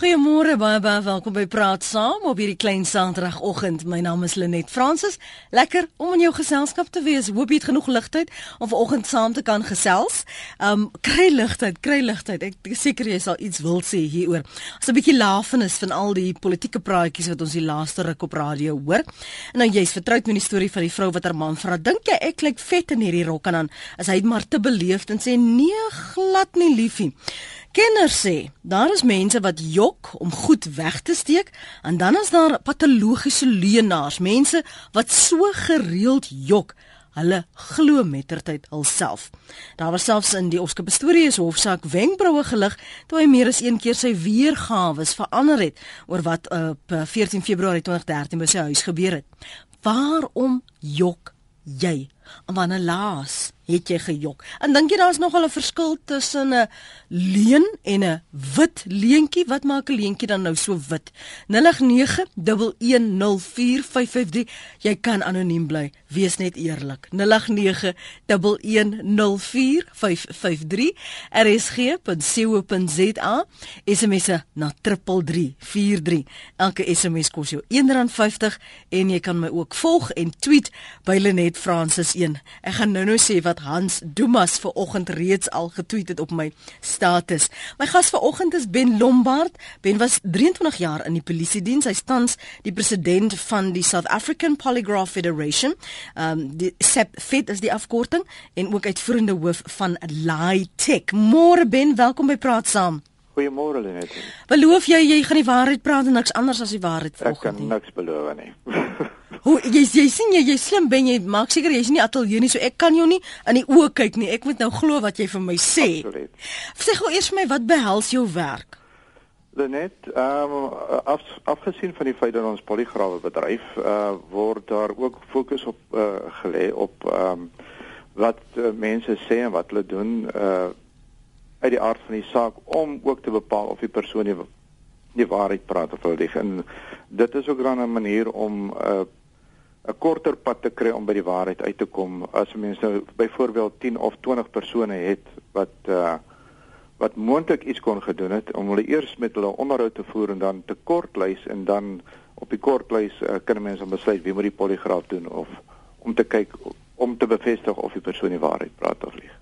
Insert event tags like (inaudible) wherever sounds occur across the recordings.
Goeiemôre baie baie welkom by Praat Saam op hierdie klein Saterdagoggend. My naam is Lenet Fransis. Lekker om in jou geselskap te wees. Hoop jy het genoeg ligtyd om vanoggend saam te kan gesels. Um kry ligtyd, kry ligtyd. Ek seker jy sal iets wil sê hieroor. As 'n bietjie lafenis van al die politieke praatjies wat ons die laaste ruk op radio hoor. En nou jy's vertroud met die storie van die vrou wat haar man vra, "Dink jy ek klink vet in hierdie rok?" en dan is hy maar te beleefd en sê, "Nee, glad nie, liefie." Kenners sê daar is mense wat jok om goed weg te steek en dan is daar patologiese leenaars, mense wat so gereeld jok hulle glo mettertyd hulself. Daar was selfs in die Oskar storie is hofsaak wenkbroue gelig toe hy meer as een keer sy weergawe verander het oor wat op 14 Februarie 2013 by sy huis gebeur het. Waarom jok jy? Wanneer laas het jy gejok? En dink jy daar's nog 'n verskil tussen 'n leuen en 'n wit leentjie? Wat maak 'n leentjie dan nou so wit? 0891104553. Jy kan anoniem bly. Wees net eerlik. 0891104553. rsg.co.za. SMS'e na 3343. Elke SMS kos jou R1.50 en jy kan my ook volg en tweet by Lenet Francis 1. Ek gaan nou-nou sê wat Hans Dumas ver oggend reeds al getweet het op my status. My gas vanoggend is Ben Lombard. Ben was 23 jaar in die polisie diens. Hy tans die president van die South African Polygraph Federation. Um die SAPFED is die afkorting en ook uitvoerende hoof van Lytech. Môre Ben, welkom by Praat Saam. Goeiemôre Lenet. Beloof jy jy gaan die waarheid praat en niks anders as die waarheid vanoggend nie? Ek kan niks beloof nie. (laughs) Hoe jy jy sien jy jy slim ben jy maak seker jy's nie ateljee nie so ek kan jou nie in die oë kyk nie. Ek moet nou glo wat jy vir my sê. Absoluut. Sê gou eers vir my wat behels jou werk? Lenet, ehm um, af, afgesien van die feit dat ons poligrawe bedryf uh word daar ook fokus op uh gelê op ehm um, wat uh, mense sê en wat hulle doen uh uit die aard van die saak om ook te bepaal of die persoon die, die waarheid praat of lieg. En dit is ook dan 'n manier om 'n uh, 'n korter pad te kry om by die waarheid uit te kom. As mense nou byvoorbeeld 10 of 20 persone het wat uh wat moontlik iets kon gedoen het om hulle eers met hulle onderhoud te voer en dan te kortlys en dan op die kortlys uh, kan mense besluit wie moet die poligraaf doen of om te kyk om te bevestig of die persoon die waarheid praat of lieg.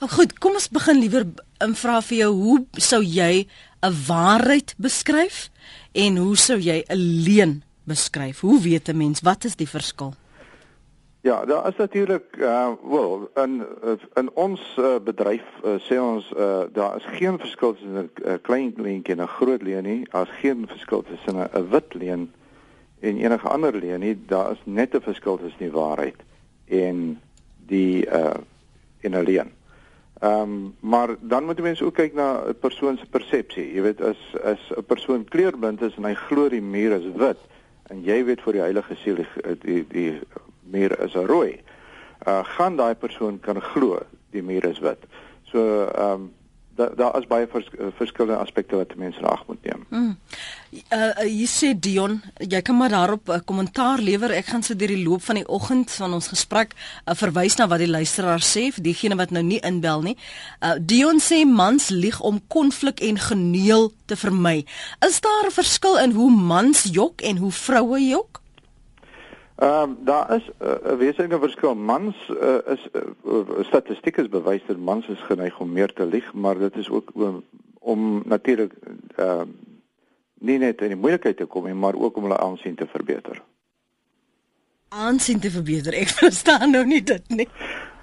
Oh, goed, kom ons begin liewer en vra vir jou hoe sou jy 'n waarheid beskryf en hoe sou jy 'n leuen beskryf? Hoe weet 'n mens wat is die verskil? Ja, daar is natuurlik uh wel in in ons uh, bedryf uh, sê ons uh daar is geen verskil tussen 'n uh, klein leentjie en 'n groot leen nie. Daar's geen verskil tussen 'n wit leen en enige ander leen nie. Daar is net 'n verskil tussen die waarheid en die uh in 'n leen. Ehm um, maar dan moet mense ook kyk na 'n persoon se persepsie. Jy weet as as 'n persoon kleurblind is en hy glo die muur is wit en jy weet vir die heilige siel die die, die muur is rooi. Uh gaan daai persoon kan glo die muur is wit. So ehm um, daar daar is baie vers, verskillende aspekte wat mense reg moet neem. Mm. Uh, jy sê Dion, jy kan maar daarop 'n uh, kommentaar lewer. Ek gaan so deur die loop van die oggend van ons gesprek uh, verwys na wat die luisteraar sê, vir diegene wat nou nie inbel nie. Uh Dion sê mans lieg om konflik en geneel te vermy. Is daar 'n verskil in hoe mans jok en hoe vroue jok? Ehm um, daar is 'n uh, wesenlike verskil. Mans uh, is uh, statistiek is bewys dat mans is geneig om meer te lieg, maar dit is ook um, om natuurlik ehm uh, nie net in die moeilikheid te kom nie, maar ook om hulle aansien te verbeter. Aansien te verbeter. Ek verstaan nou nie dit nie.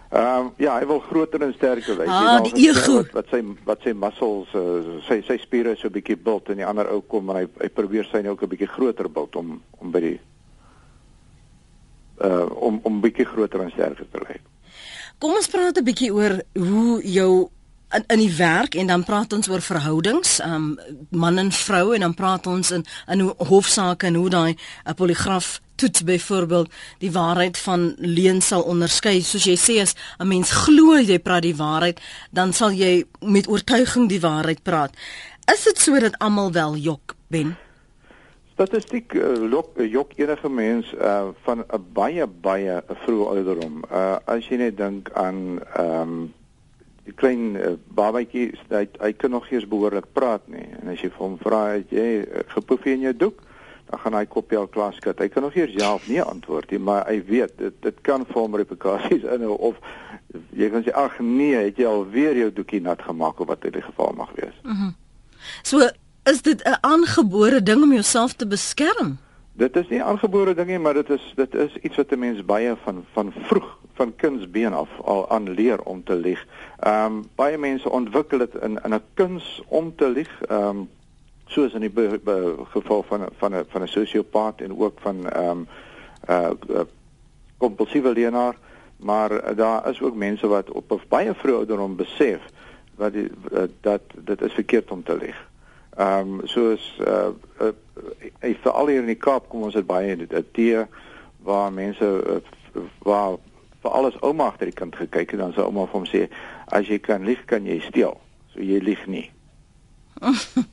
Ehm um, ja, hy wil groter en sterker wees. Ah, die ego. Wat, wat sy wat sy muscles uh, sy sy spiere so 'n bietjie bult en die ander ou kom en hy hy probeer sy nou ook 'n bietjie groter bult om om by die uh om om bietjie groter en sterker te lyk. Kom ons praat 'n bietjie oor hoe jou in in die werk en dan praat ons oor verhoudings, um man en vrou en dan praat ons in in hoe hofsaake en hoe daai 'n poligraaf toets byvoorbeeld die waarheid van leuen sal onderskei. Soos jy sê as 'n mens glo jy praat die waarheid, dan sal jy met oortuiging die waarheid praat. Is dit so dat almal wel jok ben? Statistiek uh, lok uh, jok enige mens uh, van 'n baie baie vroeë ouderdom. Uh, as jy net dink aan ehm um, die klein uh, babatjie hy hy kan nog eers behoorlik praat nie en as jy vir hom vra het jy uh, gepoefie in jou doek dan gaan hy kopie al klaar skud hy kan nog eers ja of nee antwoord nie maar hy weet dit dit kan vir hom replikasies (laughs) inhou of jy kan sê ag nee het jy al weer jou doekie nat gemaak of wat in die geval mag wees mm -hmm. so is dit 'n aangebore ding om jouself te beskerm Dit is nie aangebore ding nie, maar dit is dit is iets wat 'n mens baie van van vroeg van kindsbeen af al aan leer om te lieg. Ehm um, baie mense ontwikkel dit in in 'n kuns om te lieg. Ehm um, soos in die be, be, geval van van 'n van 'n sosiopaat en ook van ehm um, uh, uh kompulsiewe leienaar, maar uh, daar is ook mense wat op 'n baie vroeë ouderdom besef wat die, uh, dat dit is verkeerd om te lieg. Ehm um, soos uh, uh uh, veral hier in die Kaap kom ons dit baie in dit tee waar mense uh, waar vir alles ouma agter die kind gekyk en dan sê ouma vir hom sê as jy kan lieg kan jy steel. So jy lieg nie. (laughs)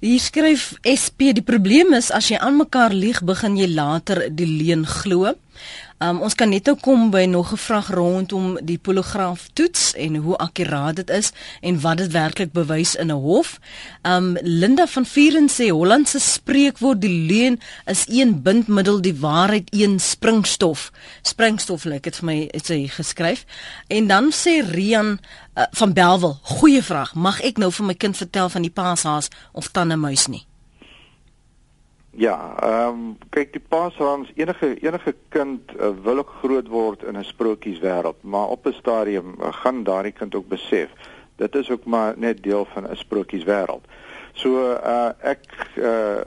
Hier skryf SP die probleem is as jy aan mekaar lieg begin jy later die leuen glo. Um, ons kan net nou kom by nog 'n vraag rondom die poligraaf toets en hoe akkuraat dit is en wat dit werklik bewys in 'n hof. Um Linda van Vieren sê Holland se spreekwoord die leuen is een bindmiddel die waarheid een springstof. Springstof lyk dit vir my het sy geskryf. En dan sê Rian uh, van Belwel, goeie vraag. Mag ek nou vir my kind vertel van die paashaas of tannemuis nie? Ja, ehm um, kyk die paasrams enige enige kind uh, wil ook groot word in 'n sprokieswêreld, maar op 'n stadium uh, gaan daardie kind ook besef dit is ook maar net deel van 'n sprokieswêreld. So uh ek uh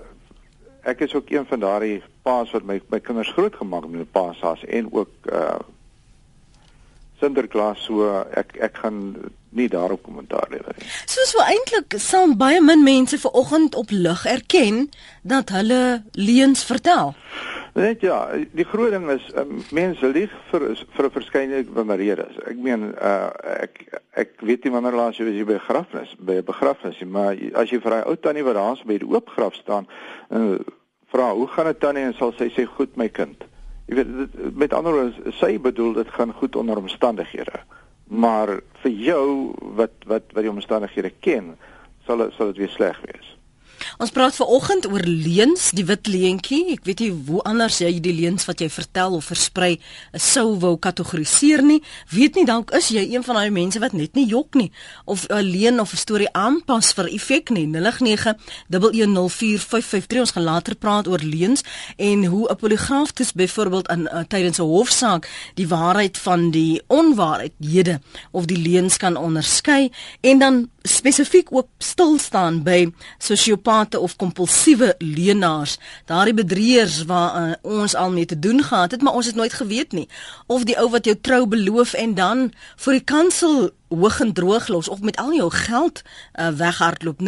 ek is ook een van daardie paas wat my my kinders grootgemaak het met paashaas en ook uh Sinterklaas so ek ek gaan nie daarop kommentaar lewer nie. Soos so eintlik sal baie min mense ver oggend op lig erken dat hulle leuns vertel. Net ja, die groot ding is um, mense lieg vir vir 'n verskeidenheid redes. Ek meen uh, ek ek weet nie wanneer laas jy was jy by begrafnis, by 'n begrafnis, maar as jy vir 'n ou tannie wat daar by die oop graf staan, uh, vra hoe gaan dit tannie en sal sy sê goed my kind. Jy weet dit, met ander woorde sy bedoel dit gaan goed onder omstandighede. Maar vir jou wat wat wat die omstandighede ken, sal sal dit weer sleg wees. Ons praat ver oggend oor leuns, die wit leentjie. Ek weet nie hoe anders jy die leuns wat jy vertel of versprei sou wou kategoriseer nie. Weet nie dalk is jy een van daai mense wat net nie jok nie of 'n leuen of 'n storie aanpas vir effek nie. 091104553 ons gaan later praat oor leuns en hoe 'n poligraaf dis byvoorbeeld in uh, tydens 'n hofsaak die waarheid van die onwaarheidhede of die leuns kan onderskei en dan spesifiek ook stil staan by sosiopate of kompulsiewe leenaars, daardie bedrieërs waar uh, ons al mee te doen gehad het, maar ons het nooit geweet nie of die ou wat jou trou beloof en dan vir die kansel hoog en droog los of met al jou geld uh, weghardloop. 091104553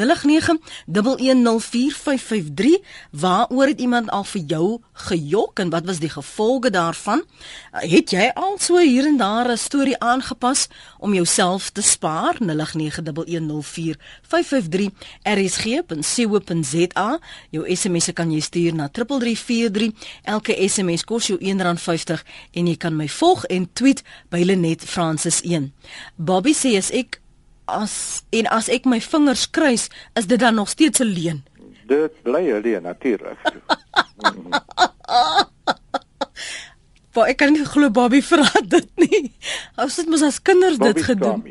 waaroor het iemand al vir jou gejok en wat was die gevolge daarvan? Uh, het jy al so hier en daar 'n storie aangepas om jouself te spaar? 091104553 rsg.co.za jou SMS kan jy stuur na 3343 elke SMS kos jou R1.50 en jy kan my volg en tweet by Lenet Francis 1 Bobby sê as ek as en as ek my vingers kruis, is dit dan nog steeds 'n leuen? Dit bly 'n leuen natuurlik. Maar (laughs) ek kan nie glo Bobby vra dit nie. As dit mos as kinders Bobby dit gedoen.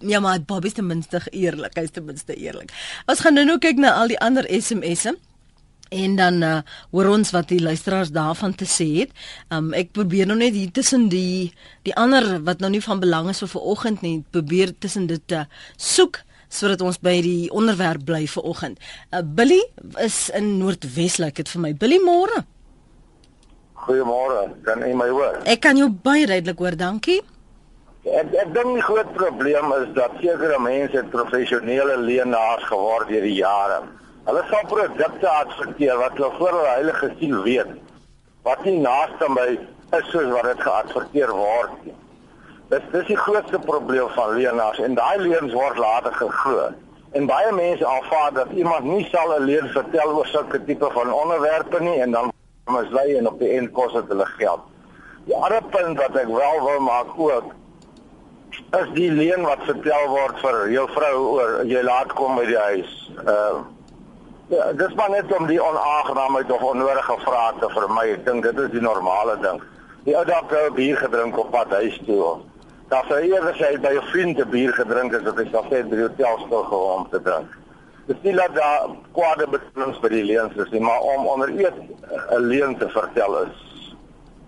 Ja, maar Bobby is ten minste eerlik, hy is ten minste eerlik. Ons gaan nou nou kyk na al die ander SMS'e. En dan uh, hoor ons wat die luisteraars daarvan te sê het. Um ek probeer nou net hier tussen die die ander wat nou nie van belang is vir vanoggend nie, probeer tussen dit te uh, soek sodat ons by die onderwerp bly vanoggend. Uh, Billy is in Noordwes, lyk like dit vir my. Billy môre. Goeiemôre. Kan jy my hoor? Ek kan jou baie duidelik hoor, dankie. Ek ek dink die groot probleem is dat sekere mense professionele leenaars geword deur die jare. Hulle sal produkte adverteer wat hulle voor hulle heilige siel weet. Wat nie naaste by is soos wat dit geadverteer word nie. Dis dis die grootste probleem van leenaars en daai leuns word later geglo. En baie mense aanvaar dat iemand nie sal 'n leuen vertel oor sulke tipe van onderwerpe nie en dan mislei en op die end kos dit hulle geld. Die ander punt wat ek wel wil maak ook is die leen wat vertel word vir jou vrou oor jy laat kom by die huis. Ehm uh, Ja, dis maar net om die onaangenaamheid of onnodige vrae te vermy. Ek dink dit is die normale ding. Die ou dalk 'n bier gedrink op pad huis toe. Daar sou eers hy by 'n vriend 'n bier gedrink het as hy sal sê by die hotel stil gegaan om te drink. Dis nie dat daar kwade bedoelings by die leuns is nie, maar om onder eet 'n leuen te vertel is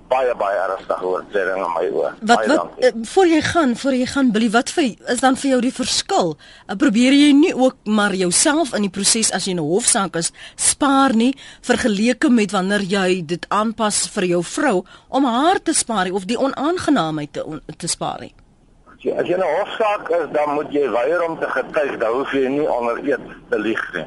baie baie ernstige oortreding in my oë. Wat wat uh, voor jy gaan, voor jy gaan Billy, wat vir is dan vir jou die verskil? Uh, probeer jy nie ook maar jouself in die proses as jy 'n hofsaak is spaar nie vergeleke met wanneer jy dit aanpas vir jou vrou om haar te spaar of die onaangenaamheid te on, te spaar nie? As jy 'n hofsaak is, dan moet jy weier om te getuig, dan hoef jy nie onder eed te lieg nie.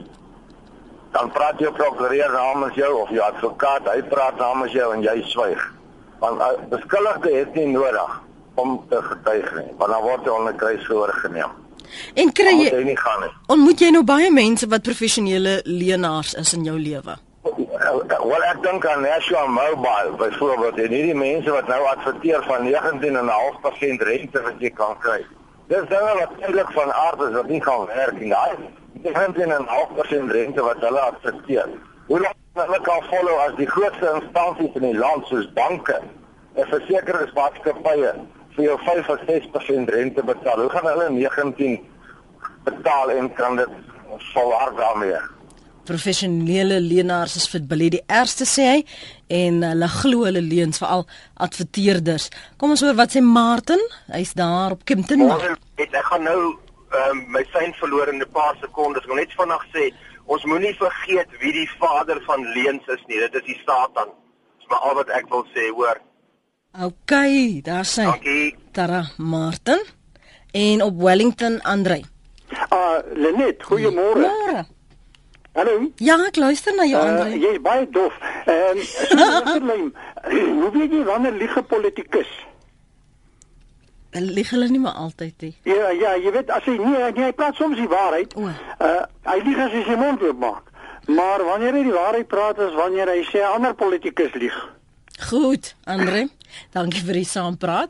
Dan praat jou prokureur namens jou of jou advokaat, hy praat namens jou en jy swyg want uh, beskuldigde het nie nodig om te getuig nie want dan word hy onder kruis voorgeneem en kry jy, nie gaan nie ontmoet jy nou baie mense wat professionele leenaars is in jou lewe Wel ek dink aan National Mobile byvoorbeeld en hierdie mense wat nou adverteer van 19.5% rente wat jy kan kry. Dis dinge wat eintlik van aard is wat nie gaan werk nie. Daai 19.5% rente wat hulle adverteer. Hoe lank hulle kan follow as die grootste instansies in die land soos banke en versekeringsmaatskappye vir jou 5 of 6% rente betaal. Hoe gaan hulle 19 betaal en kan dit volhard daarmee? Professionele leenaars is vir Billy die eerste sê hy en hulle glo hulle leuns veral adverteerders. Kom ons hoor wat sê Martin. Hy's daar op Kimpton. Ek gaan nou um, my sein verloor in 'n paar sekondes. Ek wil net vanaand sê Ons moenie vergeet wie die vader van leuns is nie. Dit is die Satan. Dis maar al wat ek wil sê, hoor. OK, daar sê. Dankie. Tara Martin en op Wellington Andre. Ah, uh, Lenet, goeiemôre. Môre. Hallo. Ja, ek luister na jou uh, Andre. Jy is baie dof. Ehm, um, (laughs) (clears throat) hoe weet jy wanneer lieg 'n politikus? Lieg hulle nie maar altyd nie. Ja, ja, jy weet as hy nie, nie hy praat soms die waarheid. O. Uh hy lieg as hy sy mond oopmaak. Maar wanneer hy die waarheid praat is wanneer hy sê ander politikus lieg. Goed, Andre. Dankie vir die saampraat.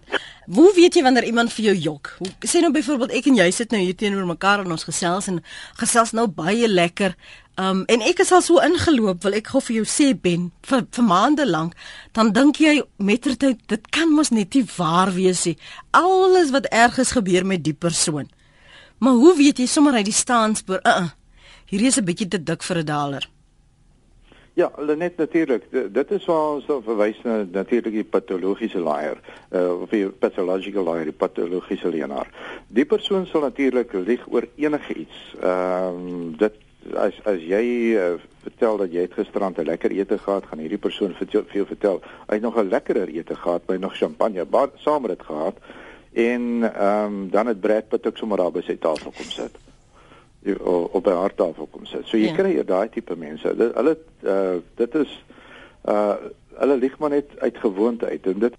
Hoe weet jy wanneer iemand vir jou jok? Hoe sê nou byvoorbeeld ek en jy sit nou hier teenoor mekaar en ons gesels en gesels nou baie lekker. Um en ek is al so ingeloop, wil ek gou vir jou sê Ben, vir, vir maande lank, dan dink jy mettertyd dit kan mos net nie waar wees nie. Alles wat ergens gebeur met die persoon. Maar hoe weet jy sommer uit die staanspoor? Uh, uh hier is 'n bietjie te dik vir 'n daler. Ja, net natuurlik. Dit is waar ons dan verwys na natuurlik die patologiese liar, uh, of die pathological liar, die patologiese leienaar. Die persoon sal natuurlik lieg oor enige iets. Ehm um, dit as as jy uh, vertel dat jy het gisterand 'n lekker ete gehad, gaan hierdie persoon vir jou, jou vertel hy het nog 'n lekkerer ete gehad, by nog champagne saam met dit gehad en ehm um, dan het Brad Pitt ook sommer daar by sy tafel kom sit op 'n harttafel kom sit. So jy ja. kry daai tipe mense. Dit hulle uh dit is uh hulle lieg maar net uit gewoonte uit en dit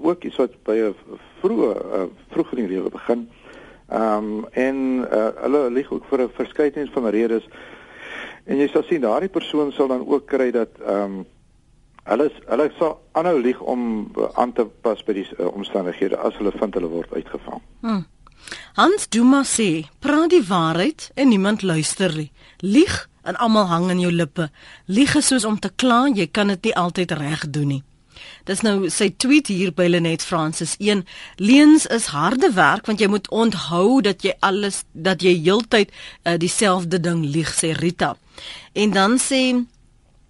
ook iets wat by 'n vroeë uh, vroeg in die lewe begin. Ehm um, en uh hulle lieg ook vir 'n verskeidenheid van redes. En jy sal sien daardie persoon sal dan ook kry dat ehm um, hulle hulle sal aanhou lieg om aan te pas by die uh, omstandighede as hulle vind hulle word uitgevang. Hmm. Hans Duma sê: "Praat die waarheid en niemand luister nie. Lieg en almal hang in jou lippe. Lieg is soos om te kla, jy kan dit nie altyd reg doen nie." Dis nou sy tweet hier by Lenet Francis 1. Leuns is harde werk want jy moet onthou dat jy alles dat jy heeltyd uh, dieselfde ding lieg sê Rita. En dan sê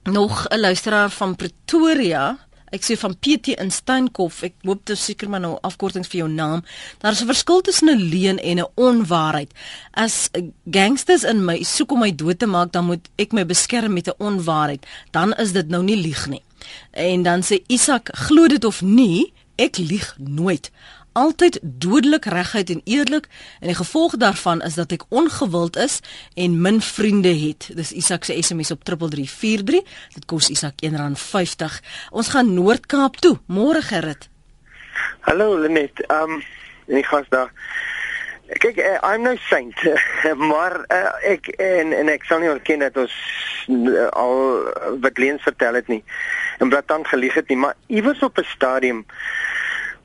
nog 'n luisteraar van Pretoria, Ek sê van PT in Steenkop. Ek hoop dit seker maar nou afkortings vir jou naam. Daar is 'n verskil tussen 'n leuen en 'n onwaarheid. As gangsters in my soek om my dood te maak, dan moet ek my beskerm met 'n onwaarheid. Dan is dit nou nie lieg nie. En dan sê Isak, glo dit of nie, ek lieg nooit altyd dodelik reguit en eerlik en die gevolg daarvan is dat ek ongewild is en min vriende het. Dis Isak se SMS op 3343. Dit kos Isak R1.50. Ons gaan Noord-Kaap toe. Môre Gerrit. Hallo Lenet. Um ek gaan daar Kyk, uh, I'm no saint, (laughs) maar uh, ek en en ek sal nie ontken dat ons uh, al wat Leens vertel het nie en dan gelieg het nie, maar iewers op 'n stadium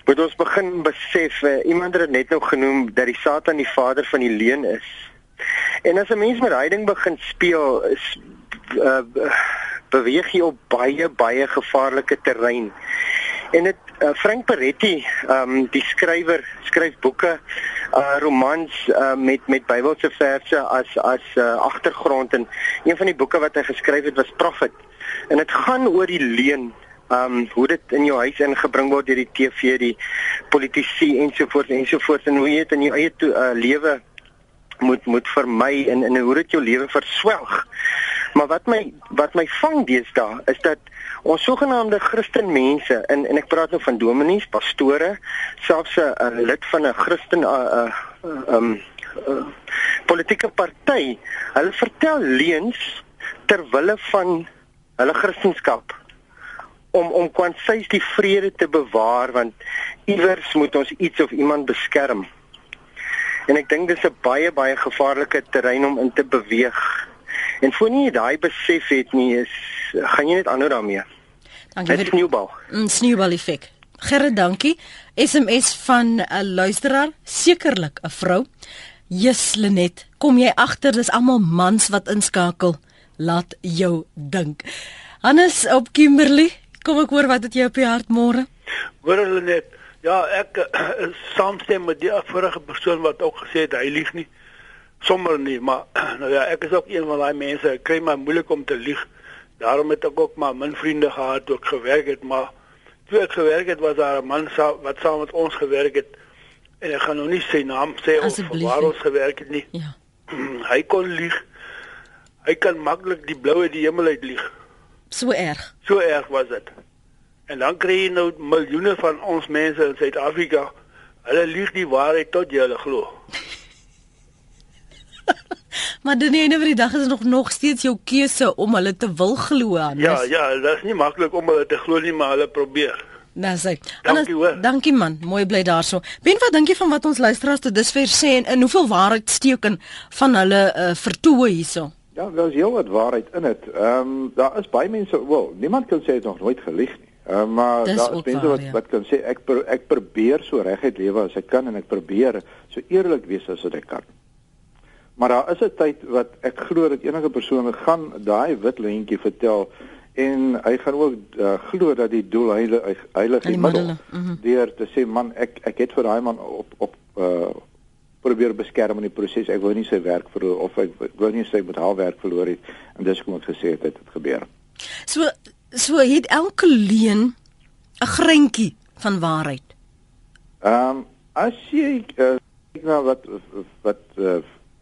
Moet ons begin besef, uh, iemand het net nou genoem dat die Satan die vader van die leuen is. En as 'n mens met hy ding begin speel, is uh, beweeg jy op baie baie gevaarlike terrein. En dit uh, Frank Peretti, ehm um, die skrywer, skryf boeke, uh romans uh, met met Bybelse verse as as uh, agtergrond en een van die boeke wat hy geskryf het was Prophet. En dit gaan oor die leuen um, hoe dit in jou huis ingebring word deur die TV, die politici ensovoorts ensovoorts en hoe jy dit in jou eie uh, lewe moet moet vermy en en hoe dit jou lewe verswelg. Maar wat my wat my vang deesdae is dat ons sogenaamde Christen mense en en ek praat nou van dominees, pastore, selfs 'n lid van 'n Christen 'n uh, uh, um uh, politieke party, hulle vertel leuns ter wille van hulle Christendom om om kwansies die vrede te bewaar want iewers moet ons iets of iemand beskerm. En ek dink dis 'n baie baie gevaarlike terrein om in te beweeg. En voordat jy daai besef het nie is gaan jy net aanhou daarmee. Dankie vir sneeubal. 'n Sneeubal effek. Gerrit, dankie. SMS van 'n luisteraar, sekerlik 'n vrou. Jus Lenet, kom jy agter dis almal mans wat inskakel? Laat jou dink. Hannes op Kimberley, kom ek hoor wat het jy op die hart môre? Hoor hulle net. Ja, ek (clears throat) uh, saamstem met die vorige persoon wat ook gesê het hy lieg nie sommer nie, maar (clears throat) nou ja, ek is ook een van daai mense, ek kry maar moeilik om te lieg. Daarom het ek ook maar min vriende gehad toe ek gewerk het, maar toe ek gewerk het was daar 'n man sa wat saam met ons gewerk het en ek gaan nou nie sy naam sê of waar ons gewerk het nie. Ja. (clears throat) hy kon lieg. Hy kan maklik die blou uit die hemel uit lieg. So erg. So erg was dit. En dan kry jy nou miljoene van ons mense in Suid-Afrika. Hulle lieg die waarheid tot jy hulle glo. (laughs) maar dan eendag vir die dag is nog nog steeds jou keuse om hulle te wil glo aan. Ja, ja, dit is nie maklik om hulle te glo nie, maar hulle probeer. Nou sê. Dankie hoor. Dankie man, mooi bly daarso. Ben wat dink jy van wat ons luisteraars tot dusver sê en in hoeveel waarheid steek in van hulle uh, vertoë hierso? Ja, daar's heel wat waarheid in dit. Ehm um, daar is baie mense, wel, niemand kan sê het nog nooit gelieg nie. Uh, maar Dis daar is mense wat ja. wat kan sê ek pro, ek probeer so reguit lewe as ek kan en ek probeer so eerlik wees as wat ek kan. Maar daar is 'n tyd wat ek glo dat enige persoon gaan daai wit lentjie vertel en hy gaan ook uh, glo dat die doel heilig heilig die middel mm -hmm. deur te sê man ek ek het vir daai man op op uh, probeer beskerm in die proses ek wou nie sy werk verloor of ek, ek wou nie sy met haar werk verloor het en dis hoekom ek gesê het dit het gebeur. So so het elke leen 'n greintjie van waarheid. Ehm um, as jy uh, kyk na wat wat uh,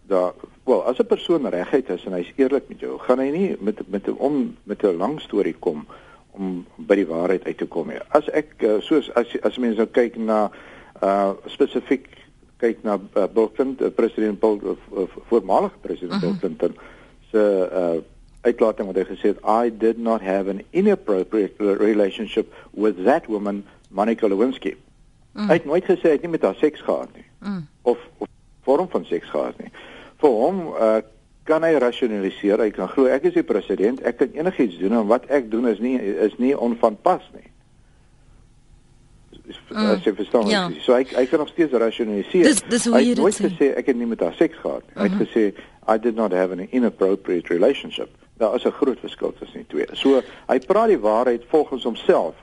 daar wel as 'n persoon reguit is en hy's eerlik met jou, gaan hy nie met met 'n om met 'n lang storie kom om by die waarheid uit te kom nie. As ek eh, soos as as mense nou kyk na uh spesifiek kyk na uh, Bill Clinton, uh, president Bill uh, voormalige president uh -huh. Bill mhm. Clinton se uh uitlating wat hy gesê het I did not have an inappropriate relationship with that woman Monica Lewinsky. Mm. Hy het nooit gesê hy het nie met haar seks gehad nie. Mm. Of of vorm van seks gehad nie vir hom uh, kan hy rasionaliseer. Hy kan glo ek is die president, ek kan enigiets doen en wat ek doen is nie is nie onvanpas nie. Mm, as jy verstaan. Ja. So ek ek kan nog steeds rasionaliseer. Dis dis hoe jy dit sê. Hy het ek nie met haar seks gehad nie. Hy het mhm. gesê I did not have an inappropriate relationship. Daar is 'n groot verskil tussen die twee. So hy praat die waarheid volgens homself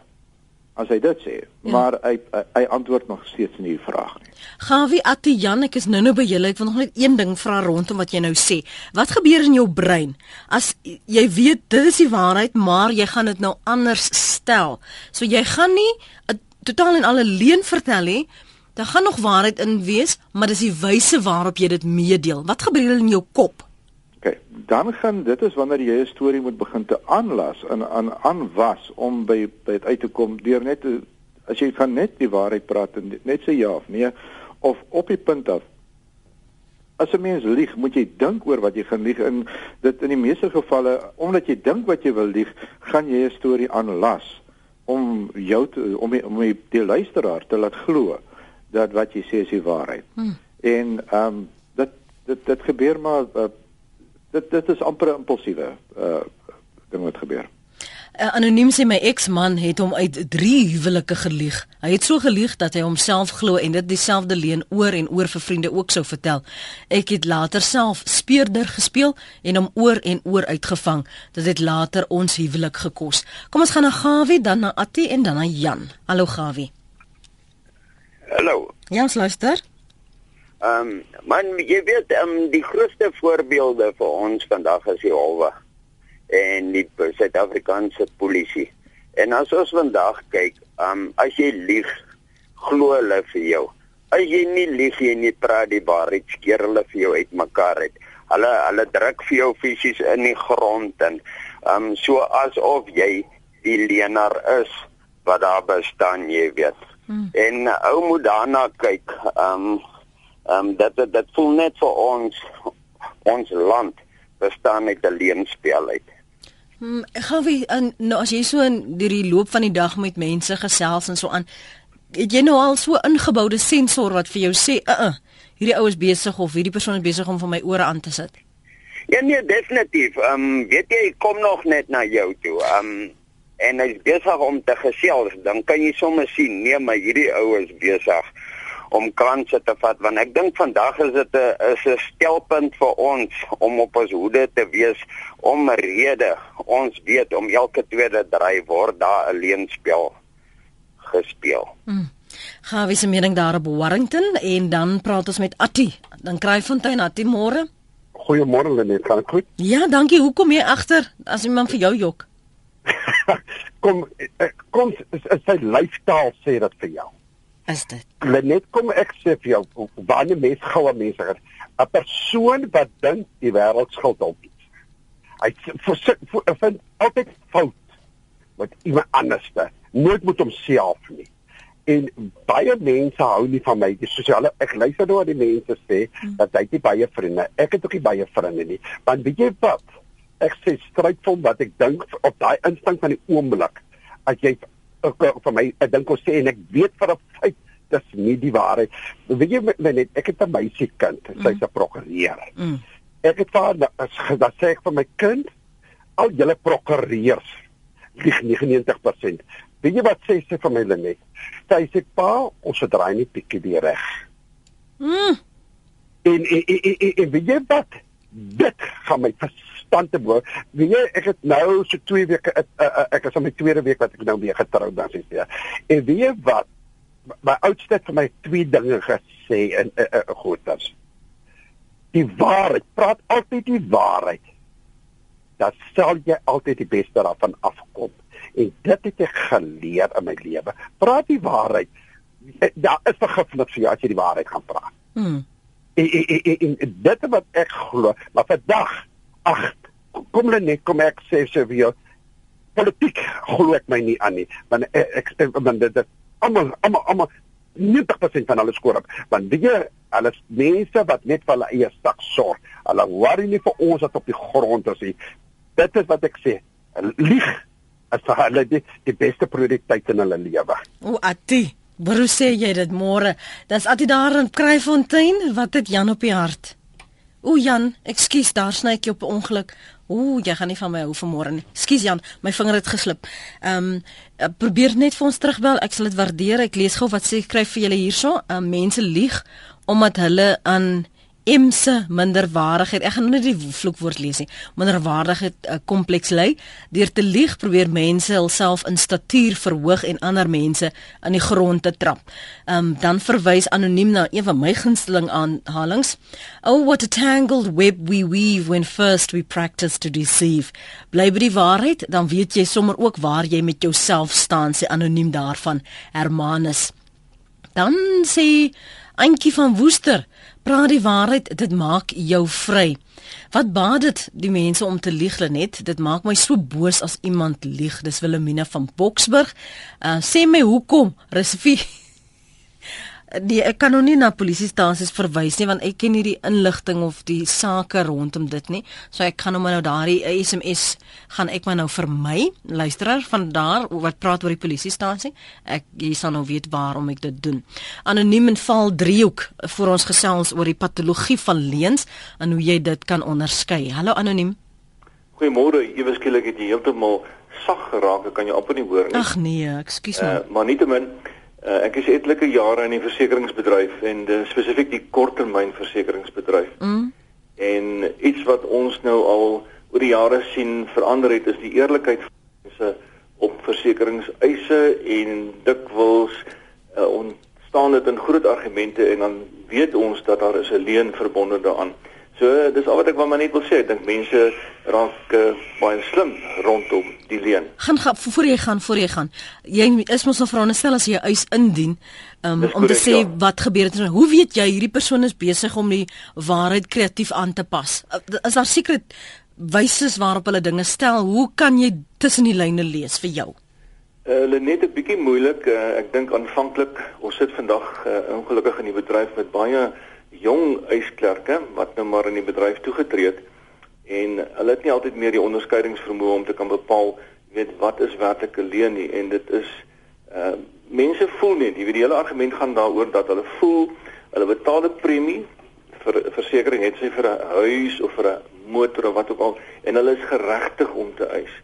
as hy dit sê, ja. maar hy, hy hy antwoord nog steeds nie die vraag nie. Gawie Atian, ek is nou-nou by julle. Ek wil nog net een ding vra rondom wat jy nou sê. Wat gebeur in jou brein as jy weet dit is die waarheid, maar jy gaan dit nou anders stel? So jy gaan nie 'n totaal en alle leuen vertel nie. Daar gaan nog waarheid in wees, maar dis die wyse waarop jy dit meedeel. Wat gebeur in jou kop? Okay, dan gaan dit is wanneer jy 'n storie moet begin te aanlas en aan aanwas om by by dit uit te kom deur net te, as jy van net die waarheid praat en net sê ja of nee of op die punt af as 'n mens lieg, moet jy dink oor wat jy gaan lieg en dit in die meeste gevalle omdat jy dink wat jy wil lieg, gaan jy 'n storie aanlas om jou te, om die, om die luisteraar te laat glo dat wat jy sê is die waarheid. Hmm. En ehm um, dit dit dit gebeur maar uh, dit dit is amper 'n impulsiewe uh ding wat gebeur. Uh, anoniem sê my eksman het hom uit 3 huwelike gelieg. Hy het so gelieg dat hy homself glo en dit dieselfde leuen oor en oor vir vriende ook sou vertel. Ek het later self speurder gespeel en hom oor en oor uitgevang. Dit het later ons huwelik gekos. Kom ons gaan na Gawie, dan na Attie en dan na Jan. Hallo Gawie. Hallo. Ja, luister. Ehm um, man, jy weet, ehm um, die grootste voorbeelde vir ons vandag is die Holwe en die Suid-Afrikaanse polisie. En as ons vandag kyk, um, as jy lieg, glo hulle vir jou. As jy nie lieg jy nie praat die waarheid, skeer hulle vir jou uitmekaar uit. Hulle hulle druk vir jou fisies in die grond en um so asof jy die leienaar is wat daar bestaan, jy weet. Hmm. En ou moet daarna kyk. Um um dat dit voel net vir ons ons land bestaan net 'n leenspel uit. Hmm, ek gaan wie nou as jy so in die loop van die dag met mense gesels en so aan het jy nou al so ingeboude sensor wat vir jou sê, "Uh, uh hierdie ou is besig of hierdie persoon is besig om van my ore aan te sit." Ja nee, definitief. Ehm um, weet jy, kom nog net na jou toe. Ehm um, en hy's besig om te gesels, dan kan jy sommer sien, nee, maar hierdie ou is besig om kranse te vat want ek dink vandag is dit 'n is 'n stelpunt vir ons om op ons hoede te wees om rede ons weet om elke tweede draai word daar 'n leenspel gespeel. Hmm. Gaan wie se mening daar op Warrington en dan praat ons met Attie. Dan kry Fontein Attie môre. Goeiemôre Lenet, kan ek goed? Ja, dankie. Hoe kom jy agter as iemand vir jou jok? (laughs) kom eh, kom is, is sy lyfstaal sê dit vir jou is dit. Net kom ek sê vir jou, wanneer mense goue mense het, 'n persoon wat dink die wêreld skuld op iets. Hy vind altyd fout met iemand anderste, nooit met homself nie. En baie mense hou nie van my. Die sosiale ek luister nou die mense sê hmm. dat hy nie baie vriende. Ek het ook nie baie vriende nie. Want weet jy wat? Ek sê stryd van wat ek dink op daai instink van die oomblik as jy vir my ek dink ons sê en ek weet vir 'n feit dis nie die waarheid. Weet jy net ek het 'n meisiekind, sy's mm. 'n prokureur. Mm. Ek het haar dat sê ek vir my kind al julle prokureurs lieg 99%. Weet jy wat sê sy vir my net? Sy sê pa, ons het draai nie pikkie die reg. Mm. En en en, en, en weet jy wat? Dit gaan my verstand te bo. Weet jy ek het nou so 2 weke ek, ek is op my tweede week wat ek nou weer getroud dan sê jy. En weet jy wat? my oudste het vir my twee dinge gesê in 'n uh, uh, goed as die waarheid praat altyd die waarheid. Dat sal jy altyd die beste daarvan afkom. En dit het ek geleer in my lewe. Praat die waarheid. Daar is vergifnis vir jou as jy die waarheid gaan praat. En, en, en, en, en dit wat ek glo maar vandag ag kom hulle net kom ek sê sê vir jou politiek glo ek my nie aan nie want ek, ek want dit almal almal almal 90% van hulle skoor op. Want hulle is mense wat net vir hulle eie sak sorg. Hulle worry nie vir ons wat op die grond is nie. Dit is wat ek sê. Lieg is vir hulle die, die beste prioriteit in hulle lewe. O, Ati, waar sê jy dit môre? Dis Ati daar in Kruifontein. Wat het Jan op die hart? O Jan, ekskuus, daar sny ek jou op ongeluk. Ooh, jy gaan nie van my hou vanmôre nie. Skus Jan, my vinger het geslip. Ehm um, probeer net vir ons terugbel. Ek sal dit waardeer. Ek lees gou wat sê skryf vir julle hierso. Ehm um, mense lieg omdat hulle aan M se minderwaardigheid. Ek gaan nou net die vloekwoord lees nie. Minderwaardigheid uh, kompleks lê. Deur te lieg probeer mense hulself in statuur verhoog en ander mense aan die grond te trap. Ehm um, dan verwys anoniem na een van my gunsteling aanhalings. Oh what a tangled web we weave when first we practice to deceive. Bly by die waarheid, dan weet jy sommer ook waar jy met jouself staan, sê anoniem daarvan Hermanus. Dan sê Antjie van Woester praat die waarheid, dit maak jou vry. Wat baat dit die mense om te lieg net? Dit maak my so boos as iemand lieg. Dis Wilhelmina van Boksburg. Uh, sê my hoekom? Reservie die ek kan nou nie na polisiestasies verwys nie want ek ken nie die inligting of die sake rondom dit nie. So ek gaan nou maar nou daardie SMS gaan ek maar nou vir my luisteraar van daar wat praat oor die polisiestasie. Ek jy sal nou weet waarom ek dit doen. Anoniem en val driehoek vir ons gesels oor die patologie van leuns en hoe jy dit kan onderskei. Hallo anoniem. Goeiemôre. Ewe skielik het jy heeltemal sag geraak, ek kan jou amper nie hoor nie. Ag nee, ekskuus my. Uh, maar nietemin uh, ek is etlike jare in die versekeringsbedryf en uh, spesifiek die korttermynversekeringsbedryf. Mm. En iets wat ons nou al oor die jare sien verander het is die eerlikheid van mense op versekeringseise en dikwels uh, ontstaan dit in groot argumente en dan weet ons dat daar is 'n leen verbonde daaraan. So dis al wat ek maar net wil sê. Ek dink mense raak uh, baie slim rondom die leen. Gaan gaan voor jy gaan voor jy gaan. Jy is mos nou veronderstel as jy eis indien um, om te sê ja. wat gebeur het. Hoe weet jy hierdie persoon is besig om die waarheid kreatief aan te pas? Uh, is daar seker wyse waarop hulle dinge stel? Hoe kan jy tussen die lyne lees vir jou? Uh, hulle net 'n bietjie moeilik. Uh, ek dink aanvanklik ons sit vandag uh, ongelukkig in die bedryf met baie jong eisklerke wat nou maar in die bedryf toegetree het en hulle het nie altyd meer die onderskeidingsvermoë om te kan bepaal weet wat is werklike leen nie en dit is uh mense voel net jy weet die hele argument gaan daaroor dat hulle voel hulle betaal 'n premie vir versekerings het sy vir 'n huis of vir 'n motor of wat ook al en hulle is geregtig om te eis.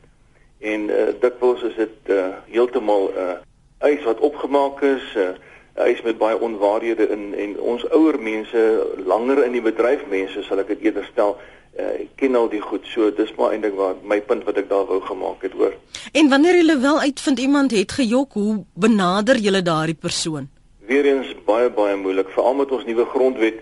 En uh dikwels is dit uh heeltemal 'n uh, eis wat opgemaak is uh hy is met baie onwaarhede in en ons ouer mense langer in die bedryf mense sal ek dit eerder stel uh, ken al die goed. So dis maar eintlik waar my punt wat ek daar wou gemaak het hoor. En wanneer jy wel uitvind iemand het gejok hoe benader jy daardie persoon? Weer eens baie baie moeilik. Veral met ons nuwe grondwet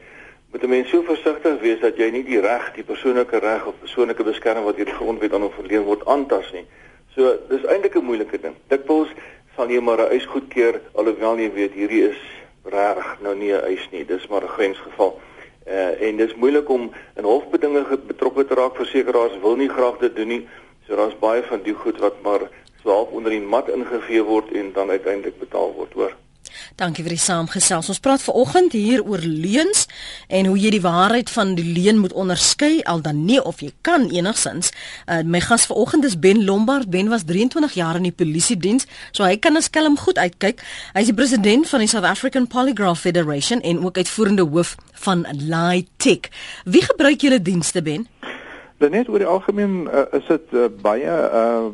moet 'n mens so versigtig wees dat jy nie die reg die persoonlike reg of persoonlike beskerming wat deur die grondwet aan hom verleen word aantas nie. So dis eintlik 'n moeilike ding. Dikwels sal jy maar 'n eis goedkeur alhoewel jy weet hierdie is reg nou nie 'n eis nie. Dis maar 'n grensgeval. Uh, en dis moeilik om in hofbedinge betrokke te raak versekeraars wil nie graag dit doen nie. So daar's baie van die goed wat maar swaap onder die mat ingevee word en dan uiteindelik betaal word hoor Dankie vir die saamgesels. Ons praat veraloggend hier oor leuns en hoe jy die waarheid van die leuen moet onderskei al dan nie of jy kan enigsins. Uh, my gas vanoggend is Ben Lombard. Ben was 23 jaar in die polisie diens, so hy kan as skelm goed uitkyk. Hy is die president van die South African Polygraph Federation en ook uitvoerende hoof van Lytech. Wie gebruik julle dienste Ben? Net oor die algemeen uh, is dit uh, baie uh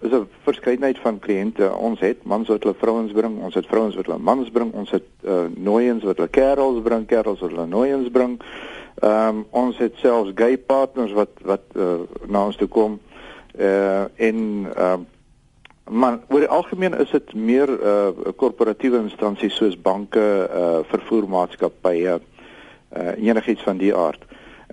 is 'n verskeidenheid van kliënte. Ons het mans wat hulle vrouens bring, ons het vrouens wat hulle mans bring, ons het uh, nooiens wat hulle kerels bring, kerels wat hulle nooiens bring. Ehm um, ons het selfs gay partners wat wat uh, na ons toe kom. Uh en ehm uh, maar oor die algemeen is dit meer 'n uh, korporatiewe instansies soos banke, uh vervoermaatskappye, uh enigiets van die aard.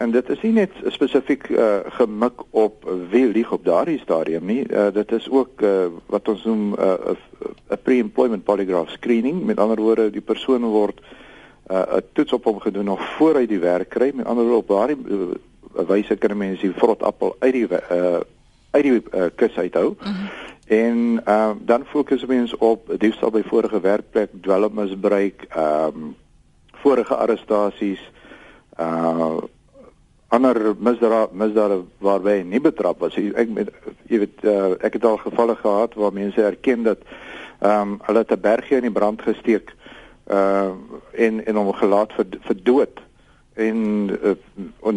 En dit is nie net spesifiek uh, gemik op wie lieg op daardie stadium nie. Uh, dit is ook uh, wat ons noem 'n uh, pre-employment polygraph screening. Met ander woorde, die persoon word 'n uh, toets op hom gedoen nog voor hy die werk kry. Met ander woorde, op daardie uh, wyse kan mense die vrot appel uit die uh, uit die uh, kus uithou. Mhm. -huh. En uh, dan fokus mense op diefstal by vorige werkplek, dwelmmisbruik, ehm um, vorige arrestasies, uh ander misdade misdade waarby hy nie betrap was. Ek jy weet uh, ek het al gevalle gehad waar mense erken dat ehm um, hulle 'n bergie in die brand gesteek uh en en hom gelaat vir vir dood en uh,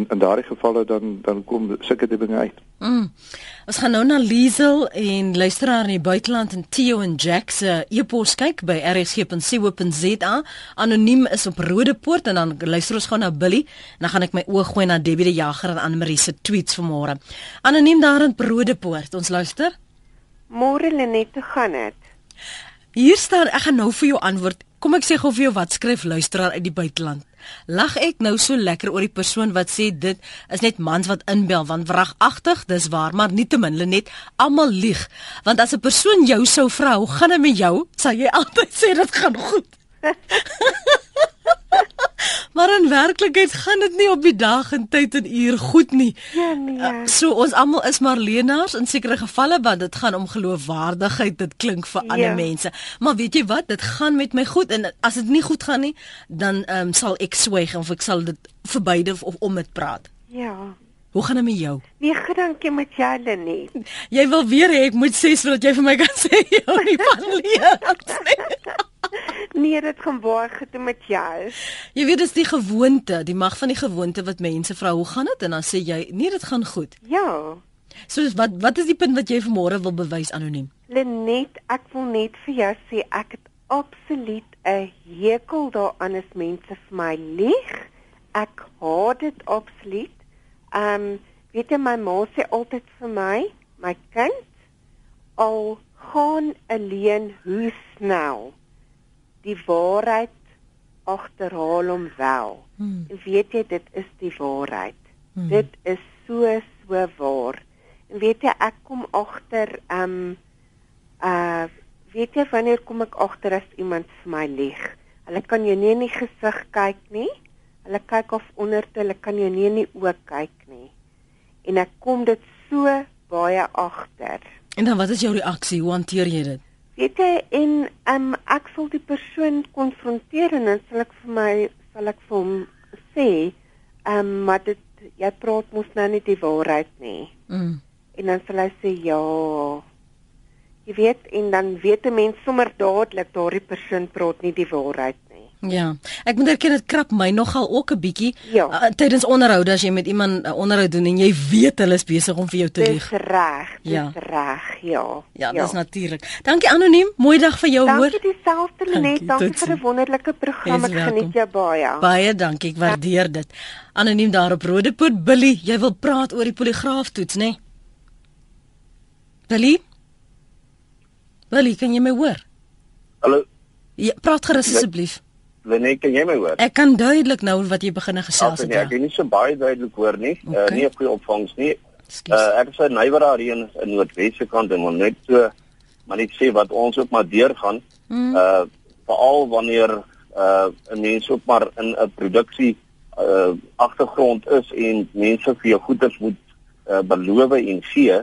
in daardie gevalle dan dan kom sulke dinge uit. Mm. Ons gaan nou na Liesel en luisteraar in die buiteland en Theo en Jack se e-pos kyk by rsg.co.za. Anoniem is op Rodepoort en dan luister ons gou na Billy en dan gaan ek my oog gooi na Debbie die Jager en Anne-Marie se tweets vanmôre. Anoniem daar in Rodepoort. Ons luister. Môre Lenet, hoe gaan dit? Hier staan ek gaan nou vir jou antwoord. Kom ek sê gou vir jou wat skryf luisteraar uit die buiteland. Lag ek nou so lekker oor die persoon wat sê dit is net mans wat inbel want wragagtig, dis waar, maar nietemin net almal lieg. Want as 'n persoon jou sou vra, hoe gaan dit met jou? Sal jy (laughs) altyd sê dit gaan goed. (laughs) maar in werklikheid gaan dit nie op die dag en tyd en uur goed nie. Ja nee. Uh, so ons almal is maar leenaars in sekere gevalle want dit gaan om geloofwaardigheid. Dit klink vir ja. ander mense. Maar weet jy wat? Dit gaan met my goed en as dit nie goed gaan nie, dan ehm um, sal ek swyg of ek sal dit verbyde of om dit praat. Ja. Hoe gaan dit met jou? Nee, gedankie met julle nie. Jy wil weer hê ek moet sê sodat jy vir my kan (laughs) sê jy nie van leer. (laughs) (laughs) Nee, dit gaan baie goed met jou. Jy weet dis die gewoonte, die mag van die gewoonte wat mense vra, hoe gaan dit? En dan sê jy, nee, dit gaan goed. Ja. So wat wat is die punt wat jy vanmôre wil bewys anoniem? Lenet, ek wil net vir jou sê ek het absoluut 'n hekel daaraan as mense vir my lieg. Ek haat dit absoluut. Ehm um, weet jy my ma sê altyd vir my, my kind, al gaan alleen hoe snel die waarheid agterhaal hom wel. Hmm. Weet jy dit is die waarheid. Hmm. Dit is so so waar. En weet jy ek kom agter ehm um, uh weet jy wanneer kom ek agter as iemand vir my lieg? Hulle kan jou nie in die gesig kyk nie. Hulle kyk of onder te, hulle kan jou nie in die oë kyk nie. En ek kom dit so baie agter. En dan wat is jou reaksie? Hoe hanteer jy dit? Weet jy en um, ek sal die persoon konfronteer en dan sal ek vir my sal ek vir hom sê, ehm um, maar dit jy praat mos nou nie die waarheid nie. Mm. En dan sal hy sê ja. Jy weet en dan weet 'n mens sommer dadelik daardie persoon praat nie die waarheid Ja, ek moet erken dit krap my nogal ook 'n bietjie ja. uh, tydens onderhoude as jy met iemand 'n uh, onderhoud doen en jy weet hulle is besig om vir jou te lieg. Dis reg, dis ja. reg, ja. Ja, ja. dis natuurlik. Dankie anoniem, mooi dag vir jou dankie hoor. Dankie dieselfde Lenet, dankie vir 'n wonderlike program. Ek geniet jou baie. Baie dankie, ek waardeer dit. Anoniem daar op Rodepoort Billy, jy wil praat oor die poligraaftoets, né? Nee? Billy? Billy, kan jy my hoor? Hallo. Ja, praat gerus asseblief. Lenet, kan jy my hoor? Ek kan duidelik nou wat jy begine gesels het. Nee, ek kan nie so baie duidelik hoor nie. Okay. Uh, nie op die opvangs nie. Uh, ek is 'n nywer hier in Noordwesse kant en moet net so maar net sê wat ons ook maar deurgaan. Mm. Uh veral wanneer uh 'n mens ook maar in 'n produksie uh agtergrond is en mense vir jou goederes moet uh beloof en gee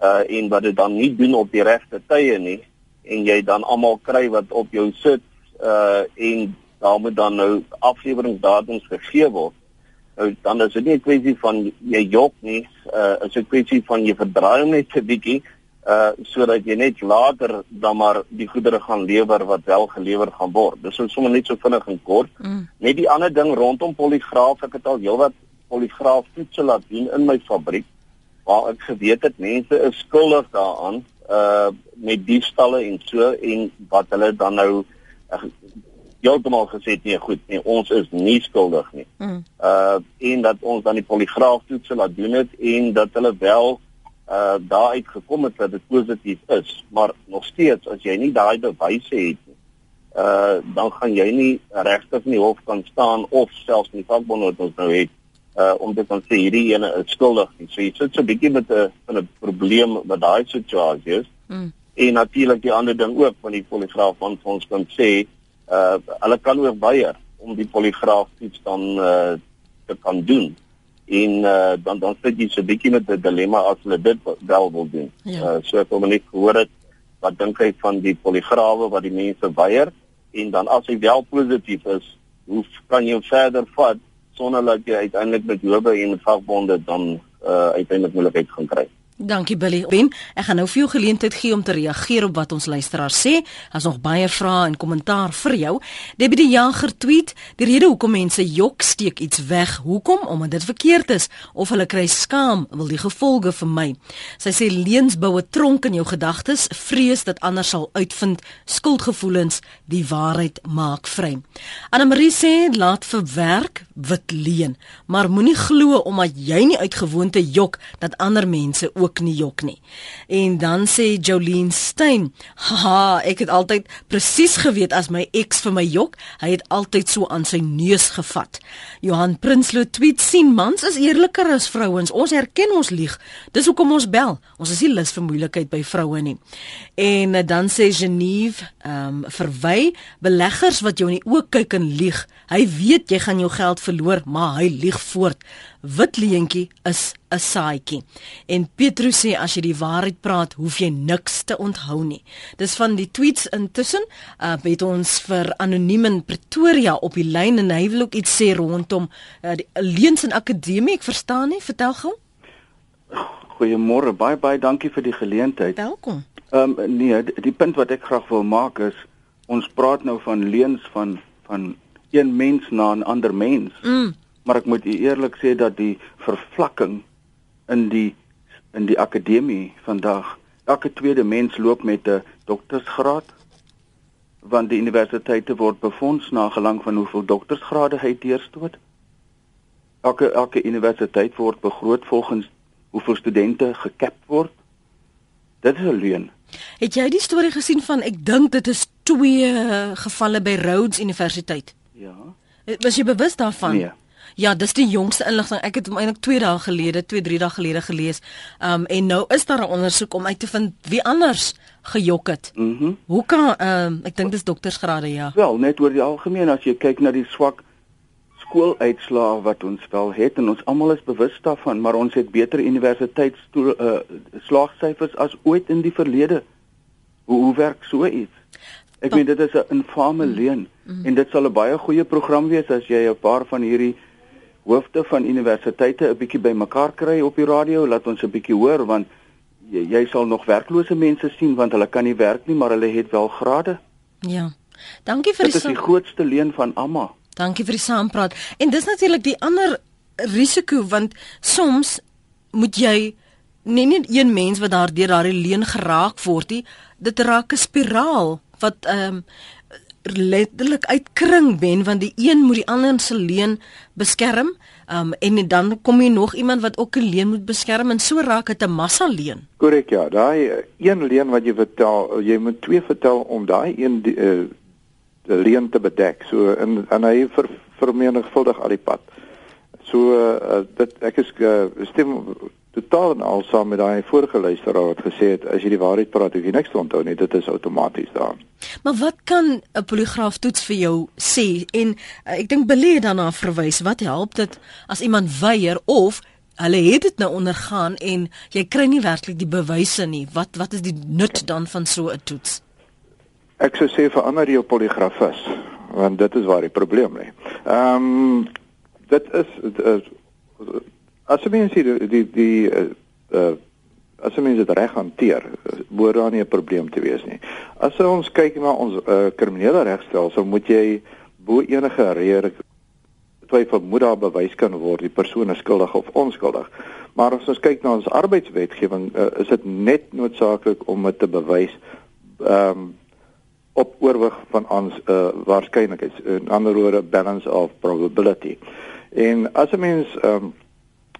uh en wat dit dan nie doen op die regte tye nie en jy dan almal kry wat op jou sit uh en daar moet dan nou afleweringsdatums gegee word. Nou dan is dit nie 'n kwessie van jy jok nie, uh is 'n kwessie van jy verdraai hom net 'n bietjie uh sodat jy net later dan maar die goedere gaan lewer wat wel gelewer gaan word. Dis sommer net so vinnig en kort. Mm. Net die ander ding rondom poligraaf, ek het al heelwat poligraaf toetse laat doen in my fabriek waar ek geweet het mense is skuldig daaraan uh met diefstalle en so en wat hulle dan nou heeltemal gesê nee goed nee ons is nie skuldig nie. Mm. Uh en dat ons dan die poligraaf toets laat doen het en dat hulle wel uh daaruit gekom het dat dit positief is, maar nog steeds as jy nie daai bewyse het nie, uh dan gaan jy nie regtig in die hof kan staan of selfs nie vakbond wat ons nou het uh om te kan sê hierdie ene is skuldig nie. So jy sit so 'n bietjie met 'n 'n probleem met daai situasie is. Mm. En natuurlik die ander ding ook van die poligraaf van ons kan sê uh hulle kan ook weier om die poligraaf iets dan uh te kan doen. En uh dan dan sit jy so 'n bietjie met 'n dilemma as hulle dit wel wil doen. Ja. Uh so ek wil net gehoor het wat dink hy van die poligrawe wat die mense weier en dan as hy wel positief is, hoe kan jy verder vat sonder dat jy uiteindelik met howe en vakbonde dan uh uiteindelik moeilikheid gaan kry? Dankie Billy. Ben, ek gaan nou vir jou geleentheid gee om te reageer op wat ons luisteraars sê. As nog baie vrae en kommentaar vir jou. Debbie die Jager tweet: "Die rede hoekom mense jok steek iets weg, hoekom? Omdat dit verkeerd is of hulle kry skaam, wil die gevolge vir my." Sy sê leuns bou 'n tronk in jou gedagtes, vrees dat ander sal uitvind, skuldgevoelens, die waarheid maak vry. Anna Marie sê: "Laat verwerk wit leen, maar moenie glo omdat jy nie uitgewoonte jok dat ander mense ook ook nie jok nie. En dan sê Jolene Stein, "Haha, ek het altyd presies geweet as my ex vir my jok, hy het altyd so aan sy neus gevat." Johan Prinsloo tweet sien mans is eerliker as vrouens. Ons erken ons lieg. Dis hoekom ons bel. Ons is nie lus vir moeilikheid by vroue nie. En eh, dan sê Geneve, ehm um, verwy beleggers wat jou in die oë kyk en lieg. Hy weet jy gaan jou geld verloor, maar hy lieg voort wit leentjie is 'n saaitjie. En Petrus sê as jy die waarheid praat, hoef jy niks te onthou nie. Dis van die tweets intussen, uh het ons vir anoniem in Pretoria op die lyn en hy wil ook iets sê rondom uh, die Leens en Akademie. Ek verstaan nie, vertel gou. Goeiemôre, baie baie dankie vir die geleentheid. Welkom. Ehm um, nee, die, die punt wat ek graag wil maak is ons praat nou van leens van van een mens na 'n ander mens. Mm maar ek moet eerlik sê dat die vervlakking in die in die akademie vandag. Elke tweede mens loop met 'n doktorsgraad want die universiteite word befonds na gelang van hoeveel doktorsgrade hy deurstoot. Elke elke universiteit word begroot volgens hoeveel studente gekap word. Dit is 'n leuen. Het jy die storie gesien van ek dink dit is twee gevalle by Rhodes Universiteit? Ja. Was jy bewus daarvan? Nee. Ja, dis die jongste inligting. Ek het hom eintlik 2 dae gelede, 2, 3 dae gelede gelees. Um en nou is daar 'n ondersoek om uit te vind wie anders gejok het. Mhm. Mm Hoe kan um ek dink dis doktersgrade ja. Wel, net oor die algemeen as jy kyk na die swak skooluitslae wat ons wel het en ons almal is bewus daarvan, maar ons het beter universiteitsstoel uh slaagsyfers as ooit in die verlede. Hoe hoe werk so iets? Ek meen dit is 'n infame leuen mm -hmm. en dit sal 'n baie goeie program wees as jy 'n paar van hierdie hoofde van universiteite 'n bietjie bymekaar kry op die radio, laat ons 'n bietjie hoor want jy, jy sal nog werklose mense sien want hulle kan nie werk nie, maar hulle het wel grade. Ja. Dankie vir die Dit is die grootste leen van almal. Dankie vir die saampraat. En dis natuurlik die ander risiko want soms moet jy nie net een mens wat daardeur daardie leen geraak word nie, dit raak 'n spiraal wat ehm um, letterlik uitkring ben want die een moet die ander se leen beskerm um, en dan kom jy nog iemand wat ook 'n leen moet beskerm en so raak dit 'n massa leen. Korrek ja, daai een leen wat jy vertel, jy moet twee vertel om daai een die, uh, leen te bedek. So in en hy ver, vermenigvuldig al die pad. So uh, dit ek is uh, stem totaal en al saam met daai vorige luisteraar wat gesê het as jy die waarheid praat hoef jy niks te onthou nie, dit is outomaties daar. Maar wat kan 'n poligraaf toets vir jou sê? En uh, ek dink belê daarna verwys, wat help dit as iemand weier of hulle het dit nou ondergaan en jy kry nie werklik die bewyse nie. Wat wat is die nut dan van so 'n toets? Ek sou sê verander jou poligrafis want dit is waar die probleem lê. Ehm um, dit is uh, as jy mens die die die uh, as jy mens dit reg hanteer, behoort daar nie 'n probleem te wees nie. As ons kyk na ons uh, kriminele regstelsel, moet jy bo enige rede twyfel moet daar bewys kan word die persoon is skuldig of onskuldig. Maar as ons kyk na ons arbeidswetgewing, uh, is dit net noodsaaklik om dit te bewys. Ehm um, op oorwig van ons uh, waarskynlikheid in ander woorde balance of probability. En as 'n mens ehm um,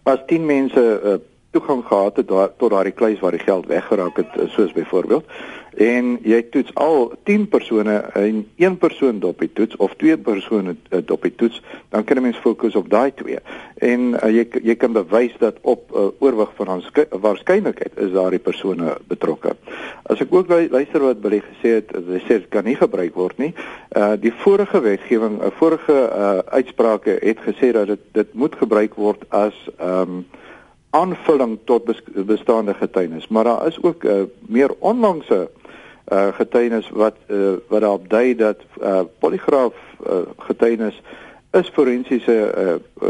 as 10 mense uh, toegang gehad het daar, tot daardie kluis waar die geld weggeraak het eh, soos byvoorbeeld en jy toets al 10 persone en een persoon dop die toets of twee persone eh, dop die toets dan kan 'n mens fokus op daai twee. En uh, jy jy kan bewys dat op uh, oorwig van waarskynlikheid is daardie persone betrokke. As ek ook luister wat Billy gesê het hy sê dit kan nie gebruik word nie uh, die vorige wetgewing uh, vorige uh, uitsprake het gesê dat dit dit moet gebruik word as um, aanvulling tot bestaande getuienis. Maar daar is ook 'n uh, meer onlangse uh, getuienis wat uh, wat daarop dui dat uh, poligraaf uh, getuienis is forensiese uh,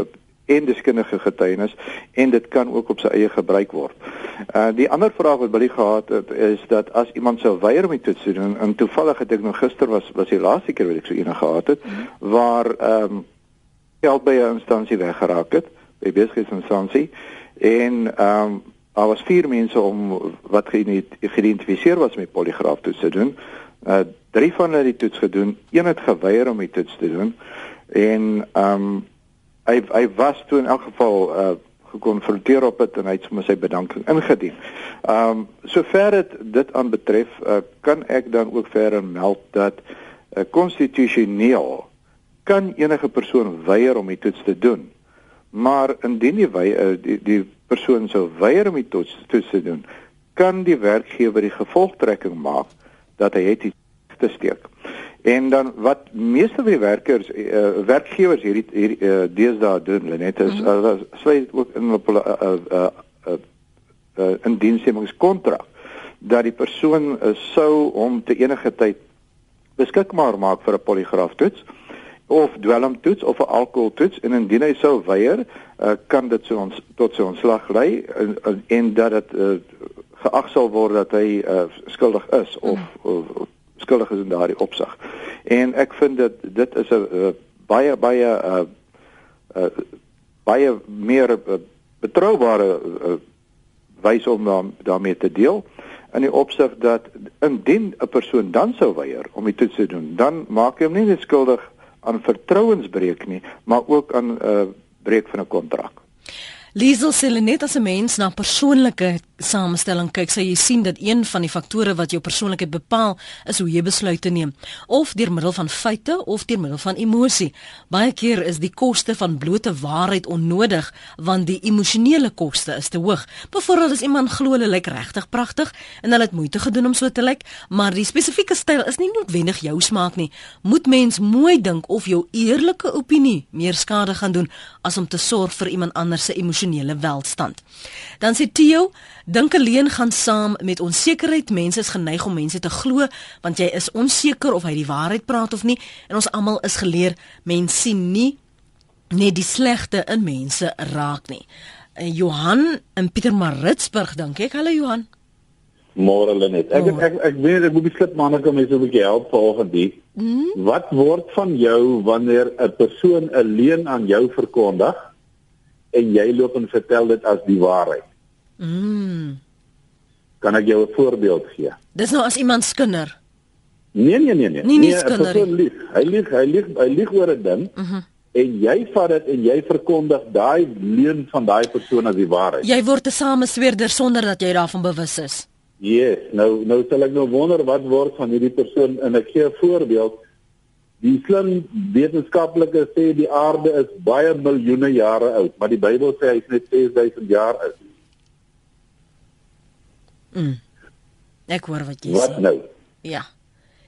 en deskundige getuienis en dit kan ook op sy eie gebruik word. Uh die ander vraag wat Billy gehad het is dat as iemand sou weier om dit te doen en toevallig het ek nog gister was was die laaste keer wat ek so ene gehad het mm -hmm. waar ehm um, geld by 'n instansie weggeraak het, by besigheidsinstansie en ehm um, daar was vier mense om wat geïdentifiseer was met poligraaf toets te doen. Uh drie van hulle het die toets gedoen, een het geweier om die toets te doen en ehm um, hy hy was toe in elk geval uh gekonfronteer op dit en hy het sommer sy bedanking ingedien. Ehm um, sover dit dit aan betref, uh, kan ek dan ook verder meld dat uh, konstitusioneel kan enige persoon weier om die toets te doen. Maar indien die wy uh, die die persoon sou weier om die toets toets te doen, kan die werkgewer die gevolgtrekking maak dat hy het te steek. En dan wat meeste van die werkers uh, werkgewers hierdie hier uh, deesdae doen, net is mm -hmm. uh, sluit ook in op 'n uh, uh, uh, uh, uh, in diensnemingskontrak dat die persoon uh, sou hom te enige tyd beskikbaar maak vir 'n poligraaf toets. Mm of dwelmtoets of 'n alkoholtoets en indien hy sou weier, uh, kan dit so ons tot sy ontslag lei en, en dat dit uh, geag sal word dat hy uh, skuldig is of, mm. of, of skuldig is in daardie opsig. En ek vind dit dit is 'n uh, baie baie uh, uh, baie meer uh, betroubare uh, wys om dan daarmee te deel in die opsig dat indien 'n persoon dan sou weier om die toets te doen, dan maak hy hom nie net skuldig aan vertrouensbreuk nie, maar ook aan 'n uh, breek van 'n kontrak. Liesel sê net as 'n mens na persoonlike samestelling kyk, sê jy sien dat een van die faktore wat jou persoonlikheid bepaal, is hoe jy besluite neem, of deur middel van feite of deur middel van emosie. Baie keer is die koste van blote waarheid onnodig want die emosionele koste is te hoog. Byvoorbeeld as iemand glo hulle lyk regtig pragtig en hulle het moeite gedoen om so te lyk, maar die spesifieke styl is nie noodwendig jou smaak nie. Moet mens mooi dink of jou eerlike opinie meer skade gaan doen as om te sorg vir iemand anders se emosionele welstand. Dan sê Theo, dink alleen gaan saam met onsekerheid. Mense is geneig om mense te glo want jy is onseker of hy die waarheid praat of nie en ons almal is geleer mens sien nie net die slegte in mense raak nie. Uh, Johan in Pietermaritzburg dink ek. Hallo Johan. Môre Lenet. Ek ek ek, ek weet ek moet besluit maandag om mense 'n bietjie help volgens die. Hmm? Wat word van jou wanneer 'n persoon 'n leuen aan jou verkondig en jy loop en vertel dit as die waarheid? Mm. Kan ek jou 'n voorbeeld gee? Dis nou as iemand skinder. Nee nee nee nee. Nie nie nee, skinder. Lieg. Hy lieg, hy lieg, hy lieg oor 'n ding. Mhm. Mm en jy vat dit en jy verkondig daai leuen van daai persoon as die waarheid. Jy word 'n samesweerder sonder dat jy daarvan bewus is. Yes, nou nou sal ek nou wonder wat word van hierdie persoon en ek gee 'n voorbeeld. Die slim wetenskaplikes sê die aarde is baie miljoene jare oud, maar die Bybel sê hy's net 6000 jaar oud. Mm. Ek hoor wat jy wat sê. Wat nou? Ja.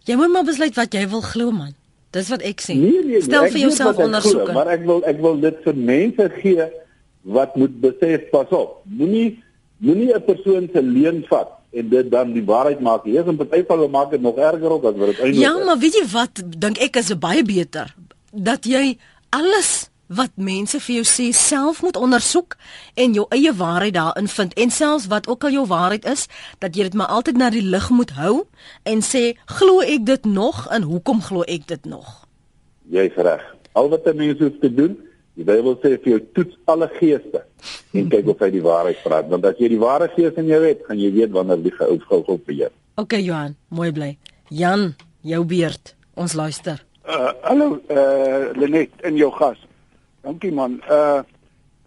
Jy moet maar besluit wat jy wil glo man. Dis wat ek sê. Nee, nee, Stel vir jouself ondersoek. Maar ek wil ek wil dit vir mense gee wat moet besef pas op. Moenie moenie 'n persoon se leuen vat en dit dan die waarheid maak. Hier is 'n party van hulle maak dit nog erger op as wat dit eintlik. Ja, maar weet jy wat dink ek is baie beter dat jy alles wat mense vir jou sê self moet ondersoek en jou eie waarheid daarin vind en selfs wat ook al jou waarheid is dat jy dit maar altyd na die lig moet hou en sê glo ek dit nog en hoekom glo ek dit nog Jy's reg al wat 'n mens hoef te doen die Bybel sê vir jou toets alle geeste (laughs) en kyk of hy die waarheid praat want as jy die ware gees in jou het gaan jy weet wanneer die ou vir jou OK Johan mooi bly Jan jou beurt ons luister Uh hallo uh Lenet in jou gas. Dankie man. Uh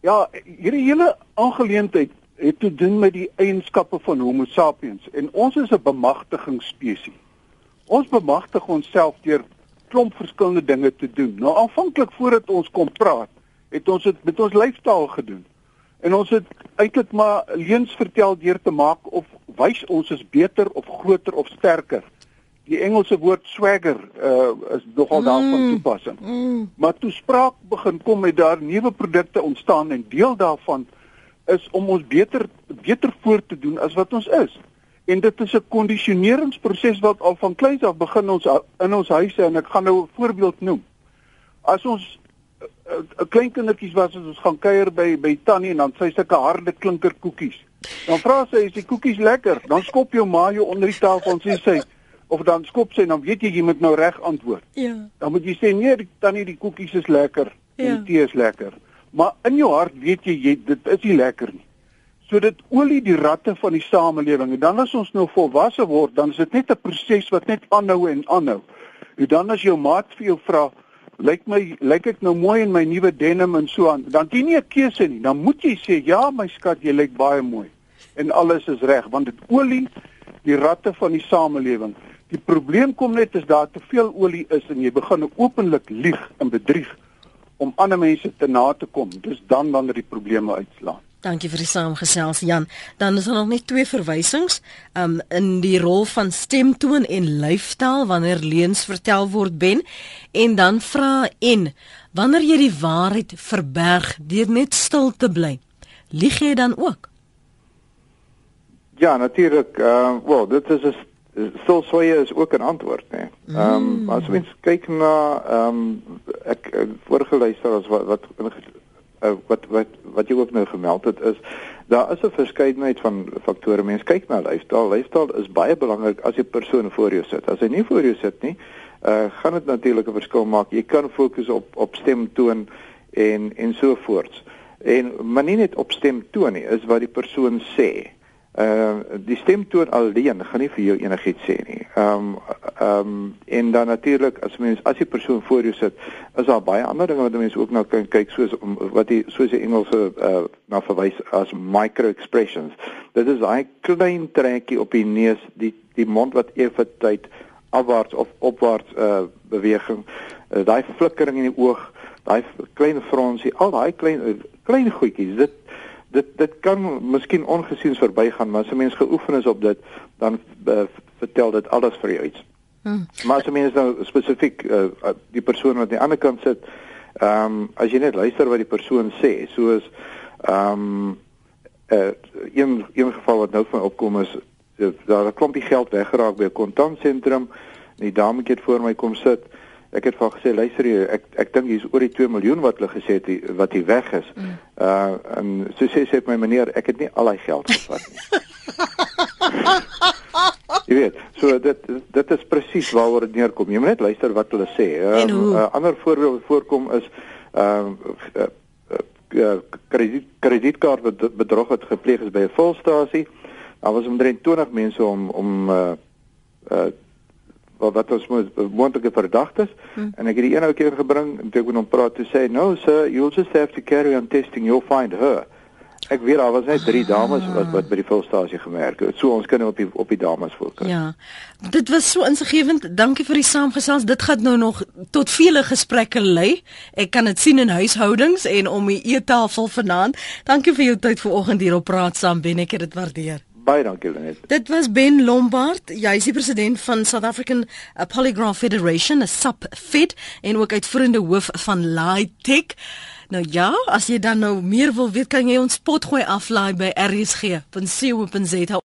ja, hierdie hele aangeleentheid het te doen met die eienskappe van Homo sapiens en ons is 'n bemagtigingsspesies. Ons bemagtig onsself deur klomp verskillende dinge te doen. Nou aanvanklik voordat ons kom praat, het ons dit met ons lyfstaal gedoen. En ons het eintlik maar leuns vertel deur te maak of wys ons is beter of groter of sterker die Engelse woord swagger uh, is nogal mm. daarvan toepassing. Mm. Maar toespraak begin kom met daar nuwe produkte ontstaan en deel daarvan is om ons beter beter voor te doen as wat ons is. En dit is 'n kondisioneringsproses wat al van kleins af begin ons in ons huise en ek gaan nou 'n voorbeeld noem. As ons klein kindertjies was as ons gaan kuier by by Tannie en dan sy sulke harde klinker koekies. Dan vra sy is die koekies lekker? Dan skop jou ma jou onder die tafel en sê sy of dan skop sy dan weet jy jy moet nou reg antwoord. Ja. Dan moet jy sê nee, tannie die koekies is lekker ja. die tee is lekker. Maar in jou hart weet jy jy dit is nie lekker nie. So dit olie die ratte van die samelewing en dan as ons nou volwasse word, dan is dit net 'n proses wat net aanhou en aanhou. En dan as jou maat vir jou vra, lyk my lyk ek nou mooi in my nuwe denim en so aan, dan jy nie 'n keuse nie. Dan moet jy sê ja, my skat, jy lyk baie mooi. En alles is reg want dit olie die ratte van die samelewing. Die probleem kom net as daar te veel olie is en jy begin openlik lieg en bedrieg om ander mense te na te kom. Dis dan wanneer die probleme uitslaan. Dankie vir die saamgesels Jan. Dan is daar nog net twee verwysings um in die rol van stemtoon en lyfstaal wanneer leuns vertel word ben en dan vra en wanneer jy die waarheid verberg deur net stil te bly. Lieg jy dan ook? Ja, natuurlik. Uh wel, dit is 'n stil soeye is ook 'n antwoord nê. Nee. Ehm um, as mens kyk na ehm um, ek vorige luisteraars wat wat uh, wat wat wat jy ook nou gemeld het is daar is 'n verskeidenheid van faktore. Mens kyk na lifestyle. Lifestyle is baie belangrik as jy persoon voor jou sit. As hy nie voor jou sit nie, uh gaan dit natuurlik 'n verskil maak. Jy kan fokus op op stemtoon en en so voorts. En maar nie net op stem toon nie, is wat die persoon sê. Uh die stemtoon alleen gaan nie vir jou enigiets sê nie. Ehm um, ehm um, en dan natuurlik as mens as die persoon voor jou sit, is daar baie ander dinge wat mense ook na kan kyk soos om wat die soos die Engelse uh na verwys as micro expressions. Dit is daai klein trekkie op die neus, die die mond wat effe tyd afwaarts of opwaarts uh beweging, uh, daai flikkering in die oog, daai klein fronsie, al daai klein klein goedjies. Dit dit dit kan miskien ongesiens verbygaan, maar as 'n mens geoefen is op dit, dan uh, vertel dit alles vir jou iets. Hmm. Maar as 'n mens nou spesifiek uh, die persoon wat aan die ander kant sit, ehm um, as jy net luister wat die persoon sê, soos ehm um, uh, een een geval wat nou van opkom is daar 'n klompie geld weggeraak by 'n kontantsentrum. Die dametjie het voor my kom sit. Ek het vir gesê luister jy ek ek dink hier's oor die 2 miljoen wat hulle gesê het die, wat hier weg is. Mm. Uh en so sê sê my meneer ek het nie al daai geld gevat nie. (laughs) jy weet, so dit dit is presies waaroor dit neerkom. Jy moet net luister wat hulle sê. 'n uh, uh, ander voorbeeld wat voorkom is uh, uh, uh krediet kredietkaart wat bedrog het gepleeg is by 'n volstasie. Daar was omtrent 20 mense om om uh uh wat ons moontlike verdagtes. Hmm. en ek het die een ou keer gebring en toe ek met hom praat te sê no sir you'll just have to carry on testing. You'll find her. Ek weet daar was net drie dames wat wat by die volstasie gemerk het. So ons kan op die op die dames fokus ja. Dit was so insiggewend. Dankie vir die saamgesels. Dit gaan nou nog tot vele gesprekke lei. Ek kan dit sien in huishoudings en om die eettafel vanaand. Dankie vir jou tyd vanoggend hier op praat saam ben. Ek dit waardeer Baie dankie Lenet. Dit was Ben Lombard, hy is die president van South African uh, Polygraph Federation, 'n SAPFed en ook uitvoerende hoof van Litech. Nou ja, as jy dan nou meer wil weet, kan jy ons pot gooi aflaai by rsg.co.za.